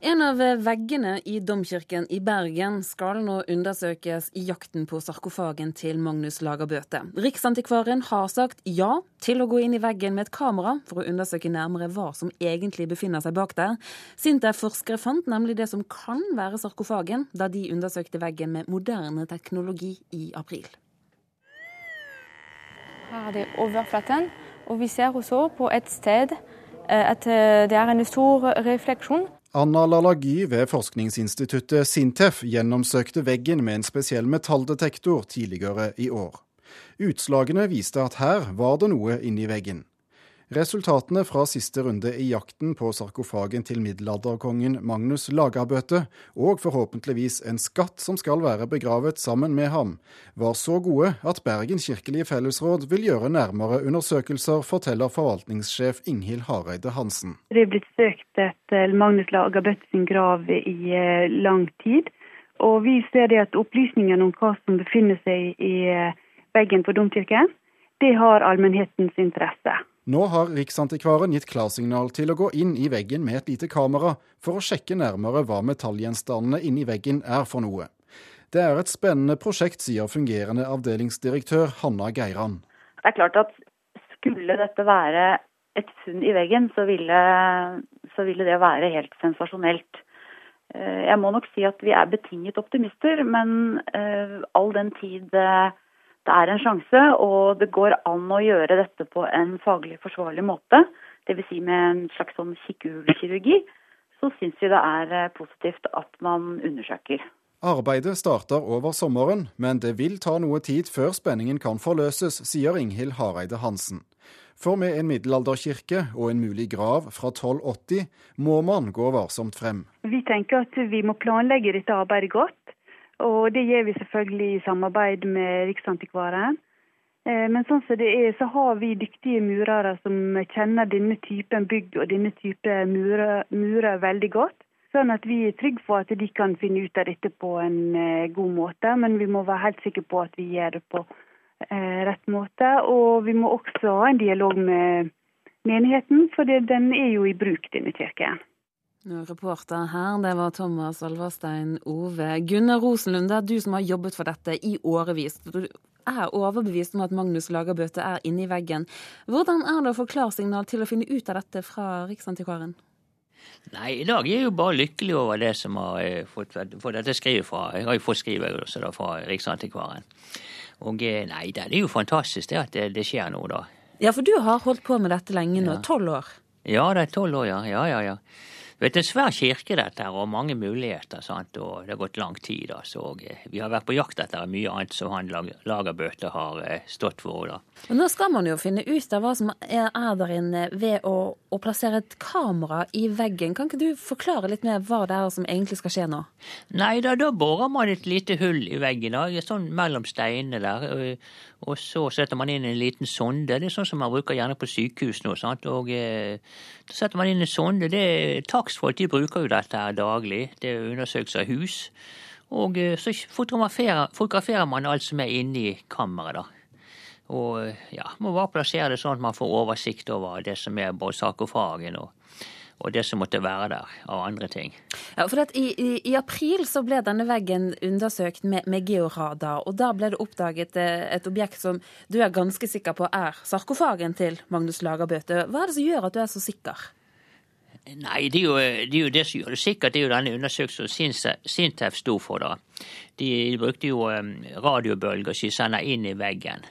En av veggene i domkirken i Bergen skal nå undersøkes i jakten på sarkofagen til Magnus Lagerbøte. Riksantikvaren har sagt ja til å gå inn i veggen med et kamera for å undersøke nærmere hva som egentlig befinner seg bak der. Sintef-forskere fant nemlig det som kan være sarkofagen, da de undersøkte veggen med moderne teknologi i april. Her er det overflaten, og vi ser også på et sted eh, at eh, det er en stor refleksjon Analalagi ved forskningsinstituttet Sintef gjennomsøkte veggen med en spesiell metalldetektor tidligere i år. Utslagene viste at her var det noe inni veggen. Resultatene fra siste runde i jakten på sarkofagen til middelalderkongen Magnus Lagabøte, og forhåpentligvis en skatt som skal være begravet sammen med ham, var så gode at Bergen kirkelige fellesråd vil gjøre nærmere undersøkelser, forteller forvaltningssjef Inghild Hareide Hansen. Det er blitt søkt etter Magnus Lagabøte sin grav i eh, lang tid. Og vi ser det at opplysningene om hva som befinner seg i eh, veggen på domkirken, det har allmennhetens interesse. Nå har Riksantikvaren gitt klarsignal til å gå inn i veggen med et lite kamera for å sjekke nærmere hva metallgjenstandene inni veggen er for noe. Det er et spennende prosjekt, sier fungerende avdelingsdirektør Hanna Geiran. Det er klart at skulle dette være et funn i veggen, så ville, så ville det være helt sensasjonelt. Eh, jeg må nok si at vi er betinget optimister, men eh, all den tid eh, det er en sjanse, og det går an å gjøre dette på en faglig forsvarlig måte, dvs. Si med en slags sånn kikkehulekirurgi, så syns vi det er eh, positivt at man undersøker. Arbeidet starter over sommeren, men det vil ta noe tid før spenningen kan forløses, sier Inghild Hareide Hansen. For med en middelalderkirke og en mulig grav fra 1280 må man gå varsomt frem. Vi tenker at vi må planlegge dette arbeidet godt. Og det gjør vi selvfølgelig i samarbeid med Riksantikvaren. Eh, men sånn som det er, så har vi dyktige murere som kjenner denne typen bygg og denne type murer, veldig godt. Sånn at vi er trygge på at de kan finne ut av dette på en eh, god måte. Men vi må være helt sikre på at vi gjør det på eh, rett måte. Og vi må også ha en dialog med menigheten, for den er jo i bruk, denne kirken. Reporter her, det var Thomas Alverstein Ove. Gunnar Rosenlund, det er du som har jobbet for dette i årevis. Du er overbevist om at Magnus Lagerbøte er inni veggen. Hvordan er det å få klarsignal til å finne ut av dette fra Riksantikvaren? Nei, i dag er jeg jo bare lykkelig over det som har eh, fått, fått dette skrivet fra Jeg har jo fått skrivet også da fra Riksantikvaren. Og eh, nei, det er jo fantastisk det at det, det skjer noe, da. Ja, for du har holdt på med dette lenge nå. Tolv ja. år? Ja, det er tolv år, ja. Ja, ja, ja. Vet, det er en svær kirke, dette, og mange muligheter. Sant? og Det har gått lang tid. Altså, og eh, Vi har vært på jakt etter mye annet som han Lagerbøte har eh, stått for. Da. Og Nå skal man jo finne ut av hva som er, der inne ved å, å, plassere et kamera i veggen. Kan ikke du forklare litt mer hva det er som egentlig skal skje nå? Nei, da, da borer man et lite hull i veggen, da, sånn mellom steinene der. Og så setter man inn en liten sonde. Det er sånn som man bruker gjerne på sykehus nå. sant? Og eh, Da setter man inn en sonde. det er takstfolk de bruker jo dette her daglig. Det er undersøkelse av hus. Og eh, så fotograferer, fotograferer man alt som er inni kammeret, da. Og ja, må bare plassere det sånn at man får oversikt over det som er både sarkofagen og, og det som måtte være der av andre ting. Ja, for i, i, i, april så ble denne veggen undersøkt med, med georadar, og da ble det oppdaget eh, et objekt som du er ganske sikker på er sarkofagen til Magnus Lagerbøte. Hva er det som gjør at du er så sikker? Nei, det er, jo, det er, jo, det som gjør det sikkert. Det er jo denne undersøkelsen Sintef sto for. da. De, brukte jo um, radiobølger som de sender inn i veggen.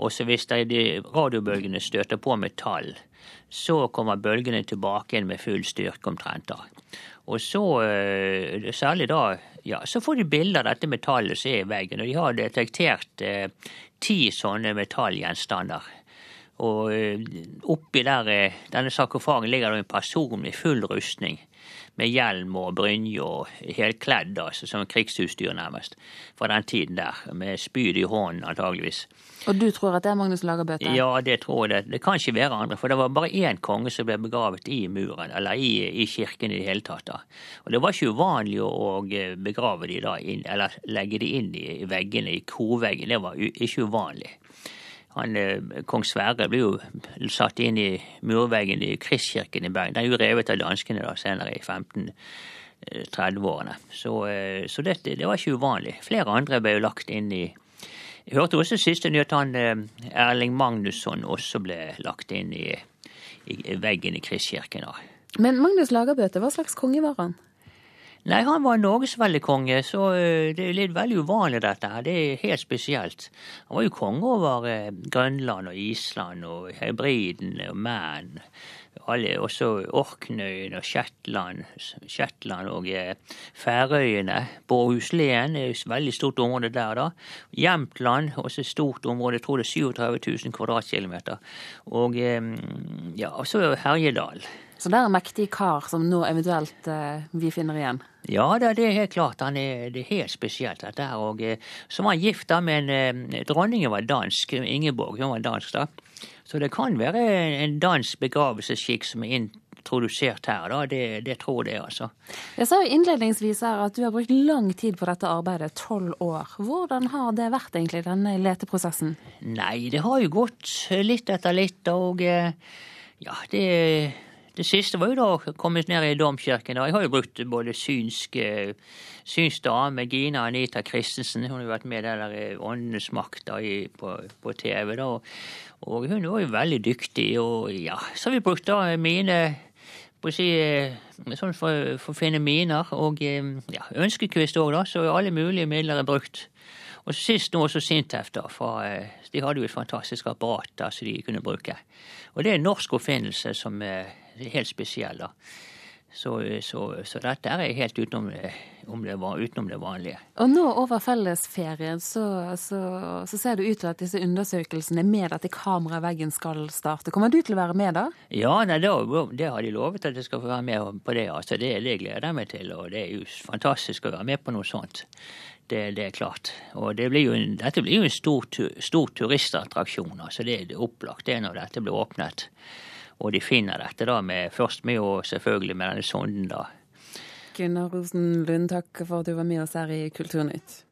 Og så hvis de radiobølgene støter på metall, så kommer bølgene tilbake igjen med full styrke omtrent. da. Og så, uh, særlig da, ja, så får de bilder av dette metallet som er i veggen. Og de har detektert eh, ti sånne metallgjenstander og eh, oppi der, eh, denne sarkofagen ligger det en person i full rustning. Med hjelm og brynje og helkledd, altså, som krigsutstyr nærmest. Fra den tiden der. Med spyd i hånden, antageligvis. Og du tror at det er Magnus Lagerbøte? Ja, det tror jeg. Det, det kan ikke være andre. For det var bare én konge som ble begravet i muren, eller i, i kirken i det hele tatt. da. Og det var ikke uvanlig å, å begrave de da inn, eller legge de inn i veggene, i korveggen. Det var ikke uvanlig. Han, Kong Sverre ble jo satt inn i murveggen i Kristkirken i Bergen. Den er jo revet av danskene da, senere i 1530-årene. Så, så dette, det var ikke uvanlig. Flere andre ble jo lagt inn i Jeg hørte også siste nytt han Erling Magnusson også ble lagt inn i, i veggen i Kristkirken. Men Magnus Lagerbøte, hva slags konge var han? Nei, han var norgesveldekonge, så det er litt veldig uvanlig dette her. Det er helt spesielt. Han var jo konge over Grønland og Island og Hebridene og Man. Alle, også Orknøyene og Shetland, Shetland og Færøyene. Bårhuslien er et veldig stort område der, da. Jämtland, også et stort område, jeg tror det er 37 000 kvadratkilometer. Og ja, så Herjedal. Så det er en mektig kar som nå eventuelt eh, vi finner igjen? Ja, det er helt klart. Han er, det er helt spesielt, dette her. Og eh, så var han gift da men eh, Dronningen var dansk, Ingeborg. Hun var dansk, da. Så det kan være en dansk begravelsesskikk som er introdusert her, da. Det, det tror jeg, altså. Jeg sa jo innledningsvis her at du har brukt lang tid på dette arbeidet, tolv år. Hvordan har det vært egentlig, denne leteprosessen? Nei, det har jo gått litt etter litt, og ja, det det siste var jo da å komme ned i domkirken. Jeg har jo brukt både synsk synsdame, Gina Anita Christensen. Hun har jo vært med der der Åndenes makt på, på, TV. da, Og hun var jo veldig dyktig. Og ja, så har vi brukt da mine på å si, sånn for, for å finne miner. Og ja, ønskekvist òg, da. Så alle mulige midler er brukt. Og sist nå også Sintef, da. For de hadde jo et fantastisk apparat da, som de kunne bruke. Og det er en norsk oppfinnelse som helt spesiell. da. Så, så, så, dette er helt utenom, det, utenom det vanlige. Og nå over fellesferien så, så, ser det ut til at disse undersøkelsene med dette kameraveggen skal starte. Kommer du til å være med da? Ja, nei, det, det, har de lovet at jeg skal få være med på det. altså Det, det gleder jeg meg til. Og det er jo fantastisk å være med på noe sånt. Det, det, er klart. Og det blir jo dette blir jo en stor, stor turistattraksjon. altså Det er opplagt det når dette blir åpnet. Og de finner dette da med, først med å selvfølgelig med denne sonden, da. Gunnar Rosen Lund, takk for at du var med oss her i Kulturnytt.